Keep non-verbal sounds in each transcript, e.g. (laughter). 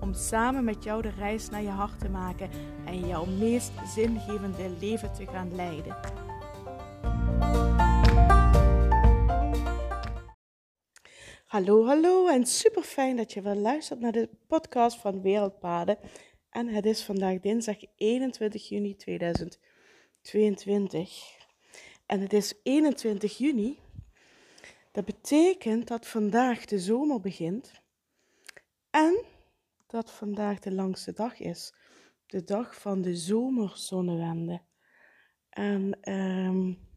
Om samen met jou de reis naar je hart te maken en jouw meest zingevende leven te gaan leiden. Hallo, hallo en super fijn dat je weer luistert naar de podcast van Wereldpaden. En het is vandaag dinsdag 21 juni 2022. En het is 21 juni. Dat betekent dat vandaag de zomer begint. En dat vandaag de langste dag is. De dag van de zomerzonnewende. En um,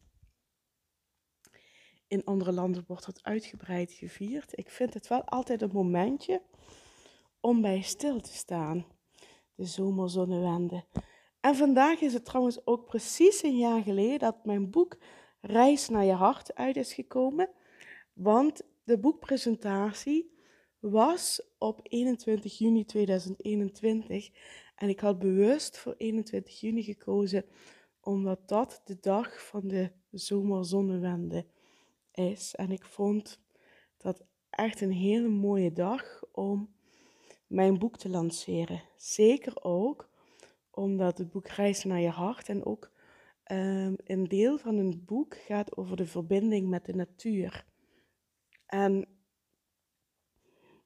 in andere landen wordt dat uitgebreid gevierd. Ik vind het wel altijd een momentje om bij stil te staan. De zomerzonnewende. En vandaag is het trouwens ook precies een jaar geleden dat mijn boek Reis naar je hart uit is gekomen. Want de boekpresentatie was op 21 juni 2021. En ik had bewust voor 21 juni gekozen, omdat dat de dag van de zomerzonnewende is. En ik vond dat echt een hele mooie dag om mijn boek te lanceren. Zeker ook omdat het boek Reis naar je hart en ook um, een deel van het boek gaat over de verbinding met de natuur. En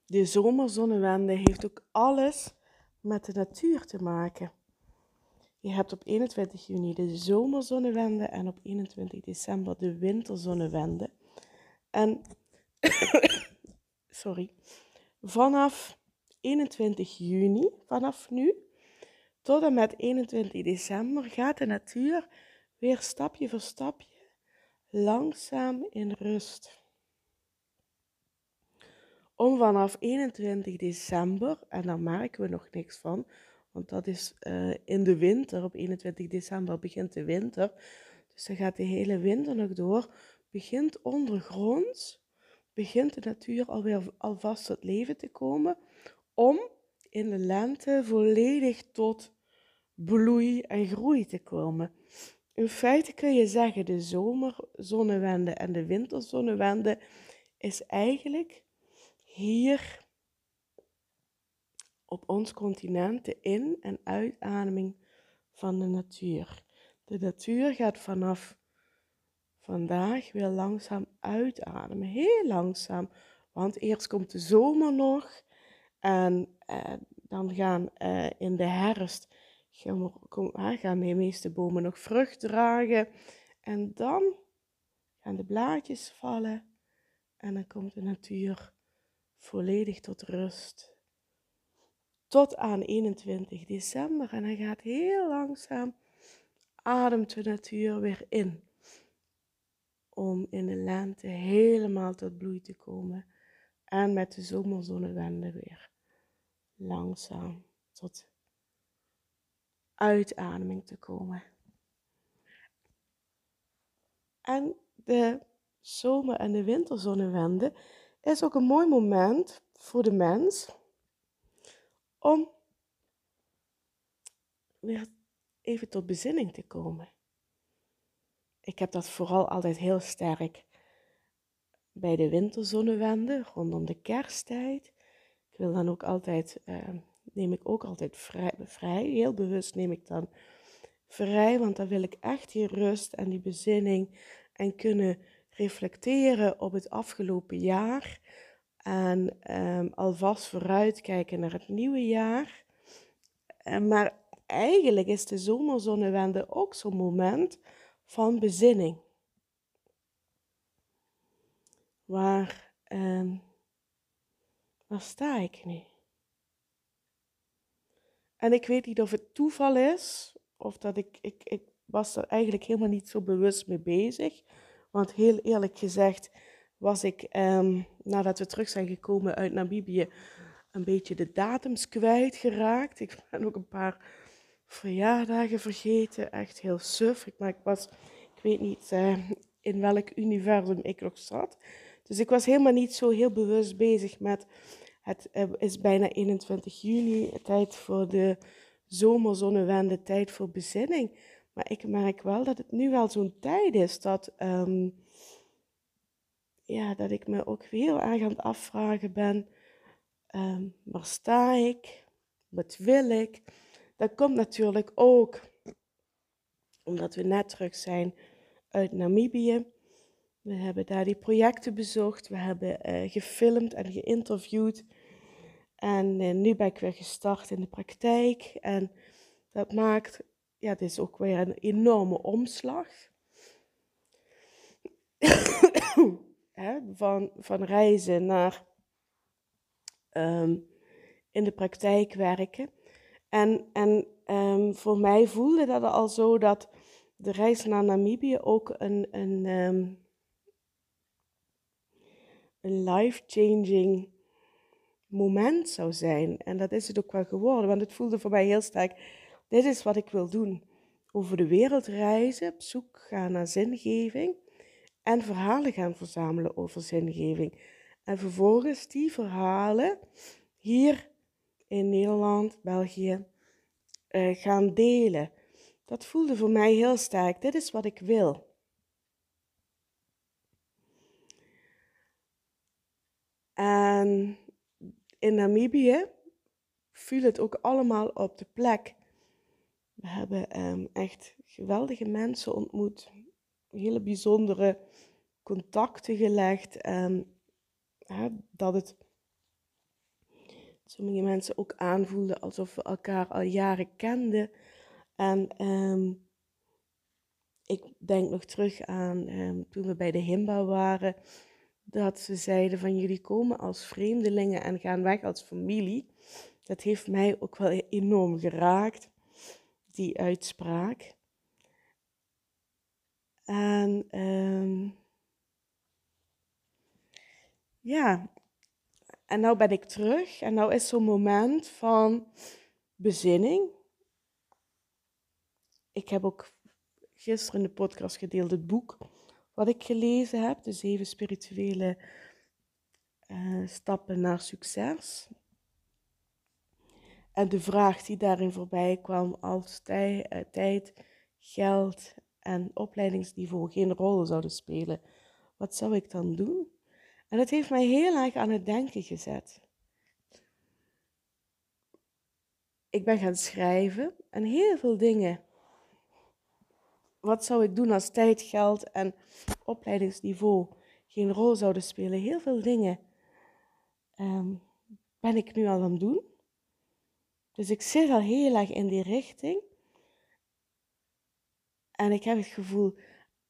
de zomerzonnewende heeft ook alles met de natuur te maken. Je hebt op 21 juni de zomerzonnewende en op 21 december de winterzonnewende. En (coughs) sorry, vanaf 21 juni, vanaf nu, tot en met 21 december gaat de natuur weer stapje voor stapje langzaam in rust. Om vanaf 21 december, en daar merken we nog niks van, want dat is uh, in de winter, op 21 december begint de winter, dus dan gaat de hele winter nog door, begint ondergronds, begint de natuur alweer alvast tot leven te komen, om in de lente volledig tot bloei en groei te komen. In feite kun je zeggen, de zomerzonnewende en de winterzonnewende is eigenlijk hier op ons continent de in- en uitademing van de natuur. De natuur gaat vanaf vandaag weer langzaam uitademen, heel langzaam. Want eerst komt de zomer nog en eh, dan gaan eh, in de herfst gaan, gaan de meeste bomen nog vrucht dragen. En dan gaan de blaadjes vallen en dan komt de natuur volledig tot rust. Tot aan 21 december en dan gaat heel langzaam ademt de natuur weer in. Om in de lente helemaal tot bloei te komen. En met de zomerzonnewende weer langzaam tot uitademing te komen. En de zomer- en de winterzonnewende is ook een mooi moment voor de mens om weer even tot bezinning te komen. Ik heb dat vooral altijd heel sterk bij de winterzonnewende, rondom de kersttijd. Ik wil dan ook altijd, eh, neem ik ook altijd vrij, vrij, heel bewust neem ik dan vrij, want dan wil ik echt die rust en die bezinning en kunnen reflecteren op het afgelopen jaar en um, alvast vooruitkijken naar het nieuwe jaar. Uh, maar eigenlijk is de zomerzonnewende ook zo'n moment van bezinning. Waar, um, waar sta ik nu? En ik weet niet of het toeval is, of dat ik, ik, ik was er eigenlijk helemaal niet zo bewust mee bezig. Want heel eerlijk gezegd was ik, um, nadat we terug zijn gekomen uit Namibië, een beetje de datums kwijtgeraakt. Ik ben ook een paar verjaardagen vergeten. Echt heel suf. Maar ik was, ik weet niet uh, in welk universum ik nog zat. Dus ik was helemaal niet zo heel bewust bezig met. Het uh, is bijna 21 juni, tijd voor de zomerzonnewende, tijd voor bezinning. Maar ik merk wel dat het nu wel zo'n tijd is dat, um, ja, dat ik me ook heel erg aan het afvragen ben. Um, waar sta ik? Wat wil ik? Dat komt natuurlijk ook omdat we net terug zijn uit Namibië. We hebben daar die projecten bezocht. We hebben uh, gefilmd en geïnterviewd. En uh, nu ben ik weer gestart in de praktijk. En dat maakt, ja, dit is ook weer een enorme omslag. (coughs) van, van reizen naar um, in de praktijk werken. En, en um, voor mij voelde dat al zo dat de reis naar Namibië ook een, een, um, een life-changing moment zou zijn. En dat is het ook wel geworden, want het voelde voor mij heel sterk, dit is wat ik wil doen. Over de wereld reizen, op zoek gaan naar zingeving en verhalen gaan verzamelen over zingeving. En vervolgens die verhalen hier in Nederland, België, uh, gaan delen. Dat voelde voor mij heel sterk. Dit is wat ik wil. En in Namibië viel het ook allemaal op de plek. We hebben um, echt geweldige mensen ontmoet, hele bijzondere contacten gelegd. En hè, dat het sommige mensen ook aanvoelden alsof we elkaar al jaren kenden. En um, ik denk nog terug aan toen we bij de Himba waren, dat ze zeiden van jullie komen als vreemdelingen en gaan weg als familie. Dat heeft mij ook wel enorm geraakt, die uitspraak. En um, ja, en nou ben ik terug en nou is zo'n moment van bezinning. Ik heb ook gisteren in de podcast gedeeld het boek wat ik gelezen heb, de zeven spirituele uh, stappen naar succes. En de vraag die daarin voorbij kwam, als uh, tijd, geld en opleidingsniveau geen rol zouden spelen, wat zou ik dan doen? En dat heeft mij heel erg aan het denken gezet. Ik ben gaan schrijven en heel veel dingen. Wat zou ik doen als tijd, geld en opleidingsniveau geen rol zouden spelen? Heel veel dingen um, ben ik nu al aan het doen. Dus ik zit al heel erg in die richting. En ik heb het gevoel,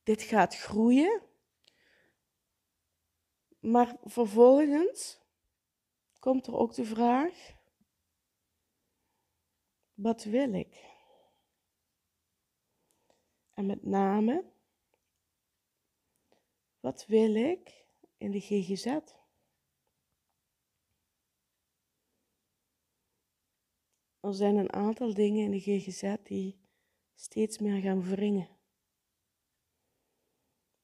dit gaat groeien. Maar vervolgens komt er ook de vraag: wat wil ik? En met name, wat wil ik in de GGZ? Er zijn een aantal dingen in de GGZ die steeds meer gaan wringen.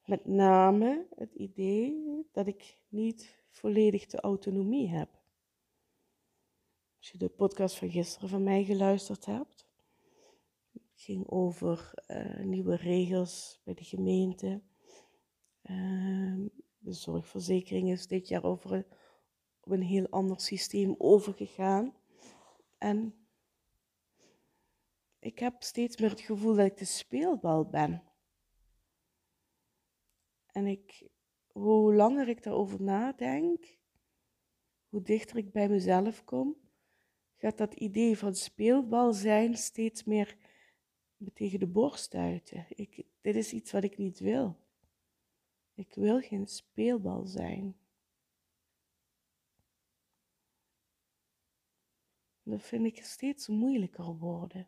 Met name het idee dat ik niet volledig de autonomie heb. Als je de podcast van gisteren van mij geluisterd hebt, ging over uh, nieuwe regels bij de gemeente. Uh, de zorgverzekering is dit jaar over op een heel ander systeem overgegaan. En ik heb steeds meer het gevoel dat ik de speelbal ben. En ik, hoe langer ik daarover nadenk, hoe dichter ik bij mezelf kom, gaat dat idee van speelbal zijn steeds meer me tegen de borst uiten. Ik, dit is iets wat ik niet wil. Ik wil geen speelbal zijn. Dat vind ik steeds moeilijker worden.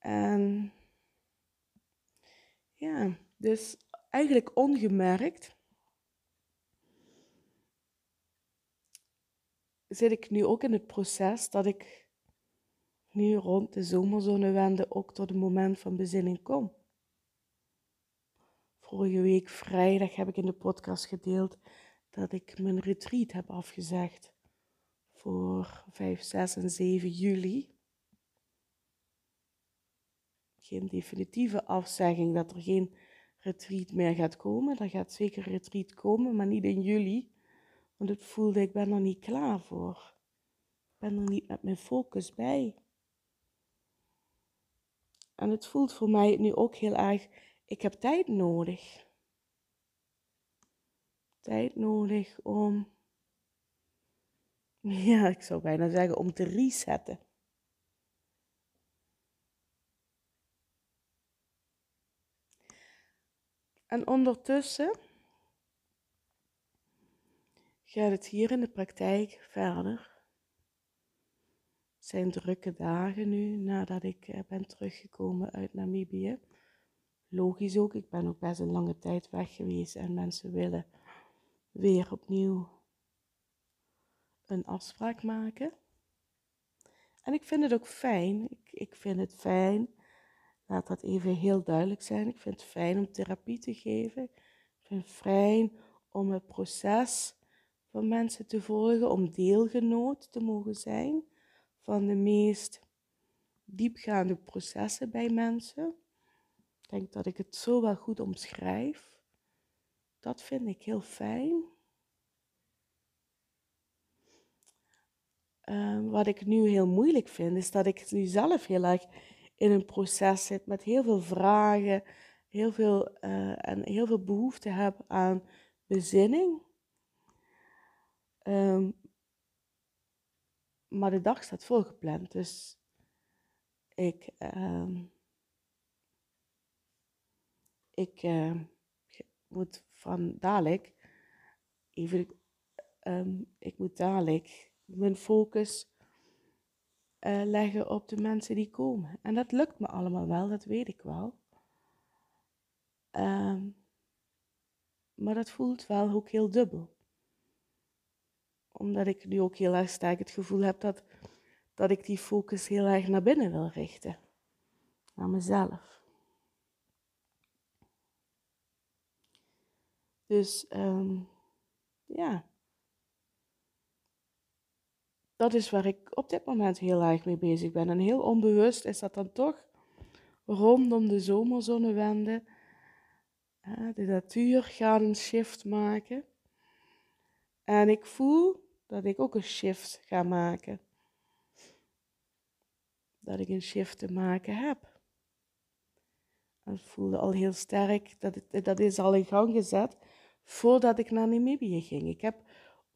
En ja, dus eigenlijk ongemerkt zit ik nu ook in het proces dat ik nu rond de zomerzonnewende ook tot een moment van bezinning kom. Vorige week vrijdag heb ik in de podcast gedeeld dat ik mijn retreat heb afgezegd voor 5, 6 en 7 juli. Geen definitieve afzegging dat er geen retreat meer gaat komen. Er gaat zeker een retreat komen, maar niet in juli. Want het voelde, ik ben er niet klaar voor. Ik ben er niet met mijn focus bij. En het voelt voor mij nu ook heel erg, ik heb tijd nodig. Tijd nodig om, (laughs) ja, ik zou bijna zeggen, om te resetten. En ondertussen gaat het hier in de praktijk verder. Het zijn drukke dagen nu nadat ik eh, ben teruggekomen uit Namibië. Logisch ook, ik ben ook best een lange tijd weg geweest en mensen willen weer opnieuw een afspraak maken. En ik vind het ook fijn. Ik, ik vind het fijn, laat dat even heel duidelijk zijn. Ik vind het fijn om therapie te geven. Ik vind het fijn om het proces van mensen te volgen, om deelgenoot te mogen zijn van de meest diepgaande processen bij mensen. Ik denk dat ik het zo wel goed omschrijf. Dat vind ik heel fijn. Ehm, wat ik nu heel moeilijk vind, is dat ik nu zelf heel erg in een proces zit met heel veel vragen, heel veel, uh, en heel veel behoefte heb aan bezinning. Um, maar de dag staat volgepland, dus ik, uh, ik uh, moet van dadelijk even, ik moet dadelijk mijn focus uh, leggen op de mensen die komen. En dat lukt me allemaal wel, dat weet ik wel. Um, maar dat voelt wel ook heel dubbel omdat ik nu ook heel erg sterk het gevoel heb dat, dat ik die focus heel erg naar binnen wil richten. Naar mezelf. Dus um, ja. Dat is waar ik op dit moment heel erg mee bezig ben. En heel onbewust is dat dan toch rondom de zomerzonnewende. De natuur gaat een shift maken. En ik voel dat ik ook een shift ga maken. Dat ik een shift te maken heb. Ik voelde al heel sterk, dat, het, dat is al in gang gezet voordat ik naar Namibië ging. Ik heb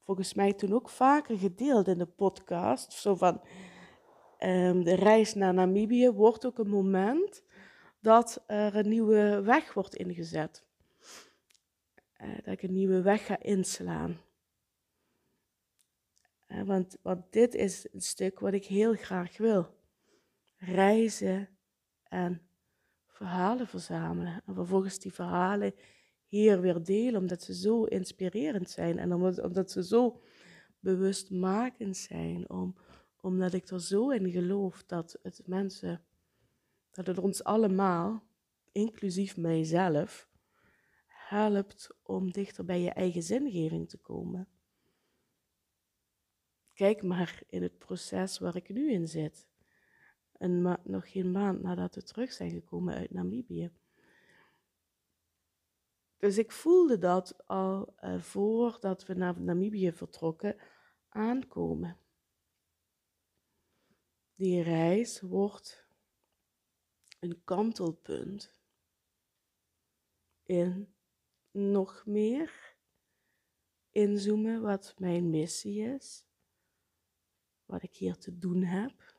volgens mij toen ook vaker gedeeld in de podcast, zo van um, de reis naar Namibië wordt ook een moment dat er een nieuwe weg wordt ingezet. Uh, dat ik een nieuwe weg ga inslaan. Want, want dit is een stuk wat ik heel graag wil. Reizen en verhalen verzamelen. En vervolgens die verhalen hier weer delen, omdat ze zo inspirerend zijn. En omdat, omdat ze zo bewustmakend zijn. Om, omdat ik er zo in geloof dat het mensen, dat het ons allemaal, inclusief mijzelf, helpt om dichter bij je eigen zingeving te komen. Kijk maar in het proces waar ik nu in zit. En nog geen maand nadat we terug zijn gekomen uit Namibië. Dus ik voelde dat al uh, voordat we naar Namibië vertrokken aankomen. Die reis wordt een kantelpunt in nog meer inzoomen wat mijn missie is wat ik hier te doen heb,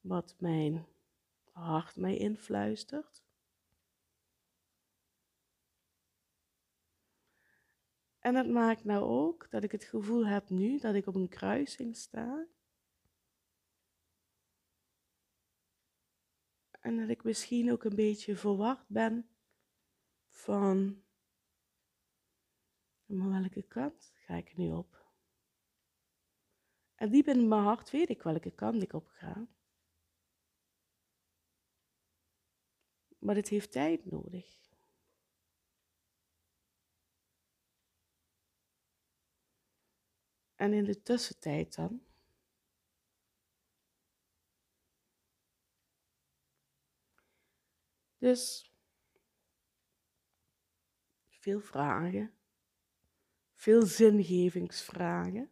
wat mijn hart mij influistert. En dat maakt nou ook dat ik het gevoel heb nu dat ik op een kruising sta. En dat ik misschien ook een beetje verward ben van maar welke kant ga ik nu op? En diep in mijn hart weet ik welke kant ik op ga. Maar het heeft tijd nodig. En in de tussentijd dan. Dus veel vragen, veel zingevingsvragen,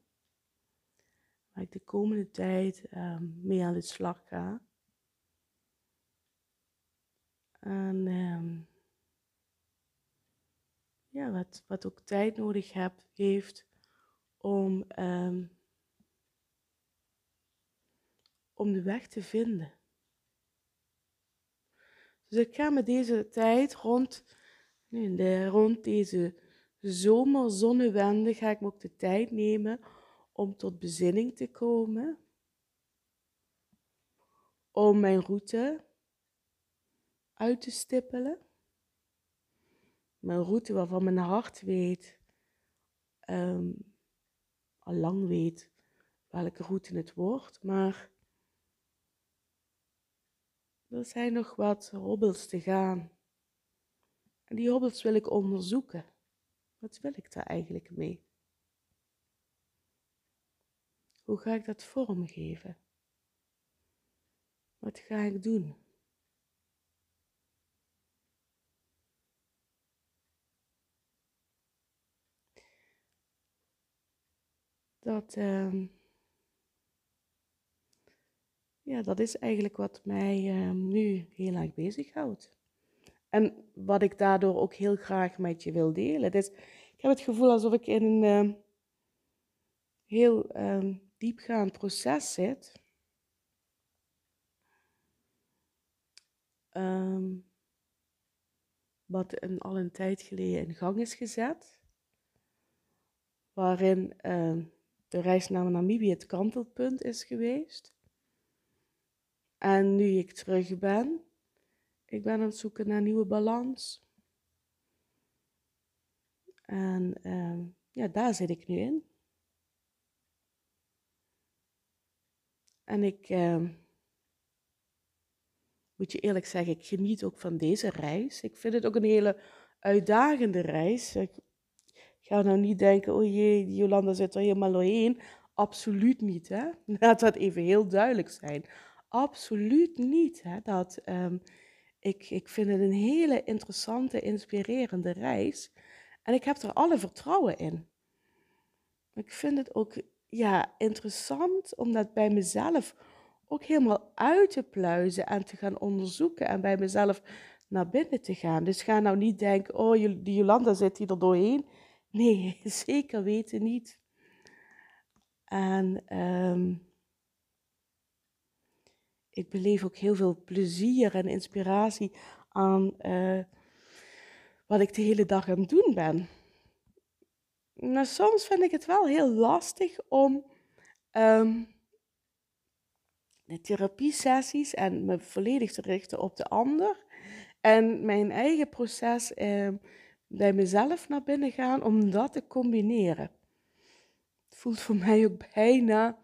waar ik de komende tijd um, mee aan de slag ga. En um, ja, wat, wat ook tijd nodig heb, heeft om, um, om de weg te vinden. Dus ik ga met deze tijd rond, de, rond deze zomerzonnewende, ga ik me ook de tijd nemen om tot bezinning te komen. Om mijn route uit te stippelen. Mijn route waarvan mijn hart weet, um, al lang weet welke route het wordt, maar er zijn nog wat hobbels te gaan. En die hobbels wil ik onderzoeken. Wat wil ik daar eigenlijk mee? Hoe ga ik dat vormgeven? Wat ga ik doen? Dat, uh, ja, dat is eigenlijk wat mij uh, nu heel erg bezighoudt. En wat ik daardoor ook heel graag met je wil delen. Dus ik heb het gevoel alsof ik in een uh, heel ehm, diepgaand proces zit. Wat een, al een tijd geleden in gang is gezet. Waarin de reis naar Namibië het kantelpunt is geweest. En nu ik terug ben, ik ben aan het zoeken naar nieuwe balans. En uh, ja, daar zit ik nu in. En ik uh, moet je eerlijk zeggen, ik geniet ook van deze reis. Ik vind het ook een hele uitdagende reis. Ik ga nou niet denken, oh jee, Jolanda zit er helemaal doorheen. Absoluut niet, hè. (laughs) Laat dat even heel duidelijk zijn. Absoluut niet, hè. Dat, um, ik, ik vind het een hele interessante, inspirerende reis. En ik heb er alle vertrouwen in. Ik vind het ook ja, interessant om dat bij mezelf ook helemaal uit te pluizen en te gaan onderzoeken en bij mezelf naar binnen te gaan. Dus ga nou niet denken, oh, die Jolanda zit hier er doorheen. Nee, (laughs) zeker weten niet. En um, ik beleef ook heel veel plezier en inspiratie aan uh, wat ik de hele dag aan het doen ben. Maar soms vind ik het wel heel lastig om um, de therapiesessies en me volledig te richten op de ander en mijn eigen proces uh, bij mezelf naar binnen gaan om dat te combineren. Het voelt voor mij ook bijna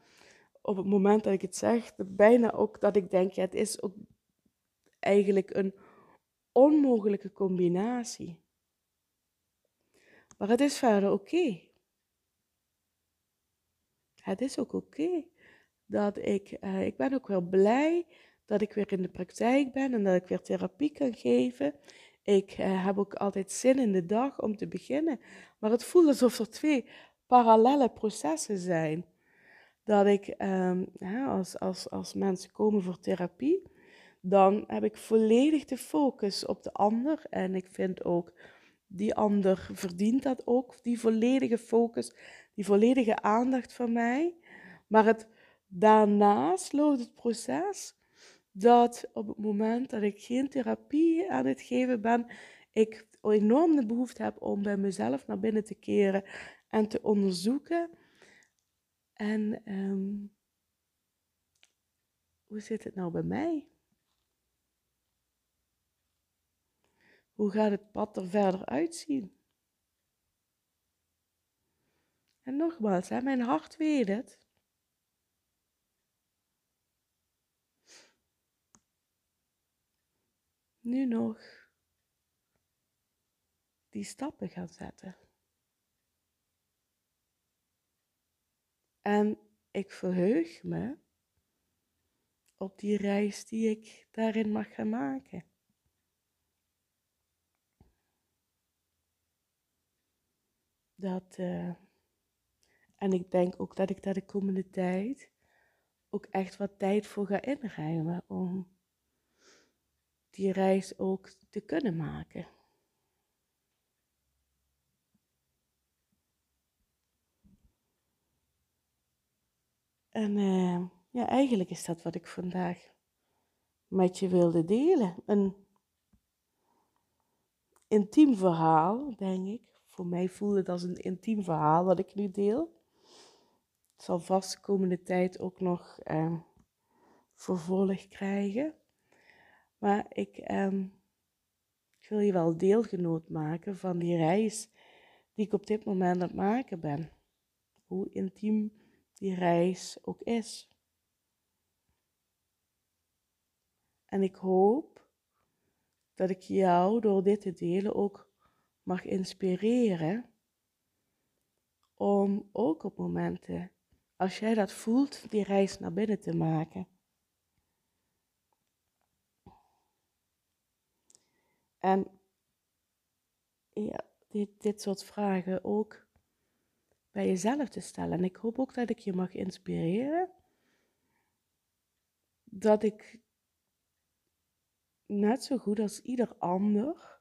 op het moment dat ik het zeg, bijna ook dat ik denk, ja, het is ook eigenlijk een onmogelijke combinatie. Maar het is verder oké. Het is ook oké dat ik, uh, ik ben ook wel blij dat ik weer in de praktijk ben en dat ik weer therapie kan geven. Ik uh, heb ook altijd zin in de dag om te beginnen. Maar het voelt alsof er twee parallele processen zijn dat ik um, als, als, als mensen komen voor therapie, dan heb ik volledig de focus op de ander. En ik vind ook, die ander verdient dat ook, die volledige focus, die volledige aandacht van mij. Maar het, daarnaast loopt het proces dat op het moment dat ik geen therapie aan het geven ben, ik enorm de behoefte heb om bij mezelf naar binnen te keren en te onderzoeken en um, hoe zit het nou bij mij? Hoe gaat het pad er verder uitzien? En nogmaals, hè, mijn hart weet het. Nu nog die stappen gaan zetten. En ik verheug me op die reis die ik daarin mag gaan maken. Dat, uh, en ik denk ook dat ik daar de komende tijd ook echt wat tijd voor ga inruimen om die reis ook te kunnen maken. En uh, ja, eigenlijk is dat wat ik vandaag met je wilde delen. Een intiem verhaal, denk ik. Voor mij voelde het als een intiem verhaal wat ik nu deel. Het zal vast de komende tijd ook nog uh, vervolg krijgen. Maar ik, uh, ik wil je wel deelgenoot maken van die reis die ik op dit moment aan het maken ben. Hoe intiem die reis ook is. En ik hoop dat ik jou door dit te delen ook mag inspireren om ook op momenten, als jij dat voelt, die reis naar binnen te maken. En ja, dit, dit soort vragen ook bij jezelf te stellen. En ik hoop ook dat ik je mag inspireren. Dat ik net zo goed als ieder ander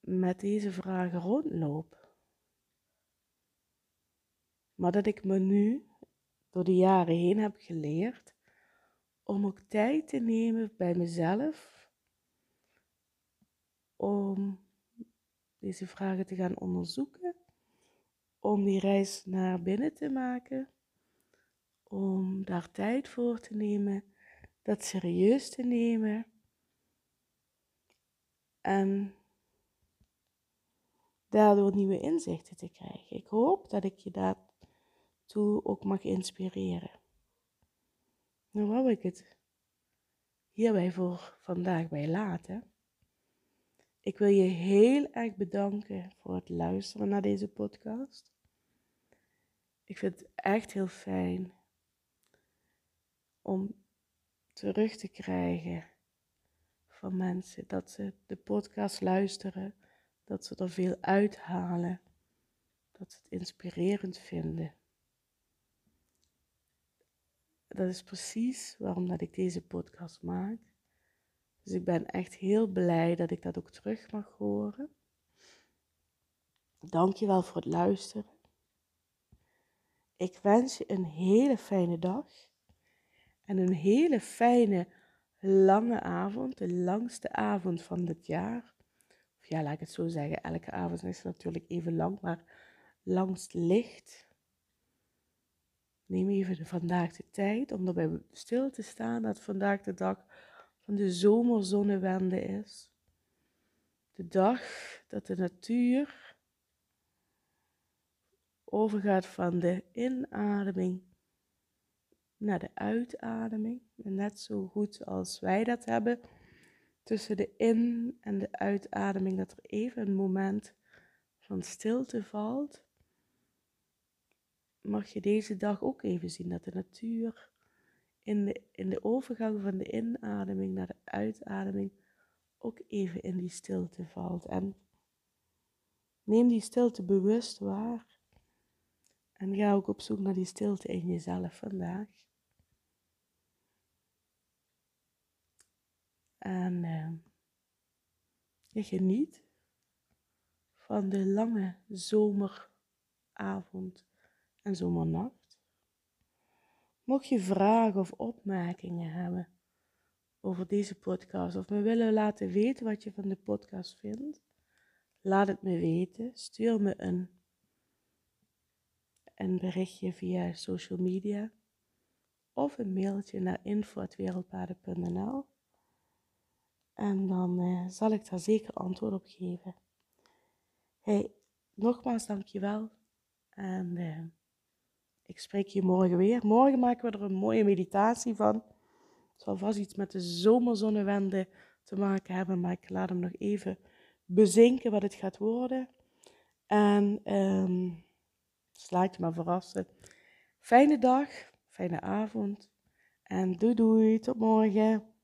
met deze vragen rondloop. Maar dat ik me nu door de jaren heen heb geleerd om ook tijd te nemen bij mezelf om deze vragen te gaan onderzoeken, om die reis naar binnen te maken, om daar tijd voor te nemen dat serieus te nemen. En daardoor nieuwe inzichten te krijgen. Ik hoop dat ik je daartoe ook mag inspireren. Nou wou ik het hierbij voor vandaag bij laten. Ik wil je heel erg bedanken voor het luisteren naar deze podcast. Ik vind het echt heel fijn om terug te krijgen van mensen. Dat ze de podcast luisteren, dat ze er veel uithalen, dat ze het inspirerend vinden. Dat is precies waarom dat ik deze podcast maak. Dus ik ben echt heel blij dat ik dat ook terug mag horen. Dankjewel voor het luisteren. Ik wens je een hele fijne dag. En een hele fijne, lange avond, de langste avond van het jaar. Of ja, laat ik het zo zeggen, elke avond is natuurlijk even lang, maar langst licht. Neem even vandaag de tijd om erbij stil te staan dat vandaag de dag van de zomerzonnewende is. De dag dat de natuur overgaat van de inademing naar de uitademing. net zo goed als wij dat hebben. Tussen de in- en de uitademing, dat er even een moment van stilte valt. Mag je deze dag ook even zien dat de natuur in de, in de overgang van de inademing naar de uitademing ook even in die stilte valt. En neem die stilte bewust waar. En ga ook op zoek naar die stilte in jezelf vandaag. En uh, je geniet van de lange zomeravond en zomernacht. Mocht je vragen of opmerkingen hebben over deze podcast of me willen laten weten wat je van de podcast vindt, laat het me weten. Stuur me een, een berichtje via social media of een mailtje naar info.wereldpaden.nl en dan uh, zal ik daar zeker antwoord op geven. Hey, nogmaals dankjewel. En uh, ik spreek je morgen weer. Morgen maken we er een mooie meditatie van. Het zal vast iets met de zomerzonnewende te maken hebben, maar ik laat hem nog even bezinken wat het gaat worden. En um, je maar verrassen. Fijne dag, fijne avond en doei doei, tot morgen.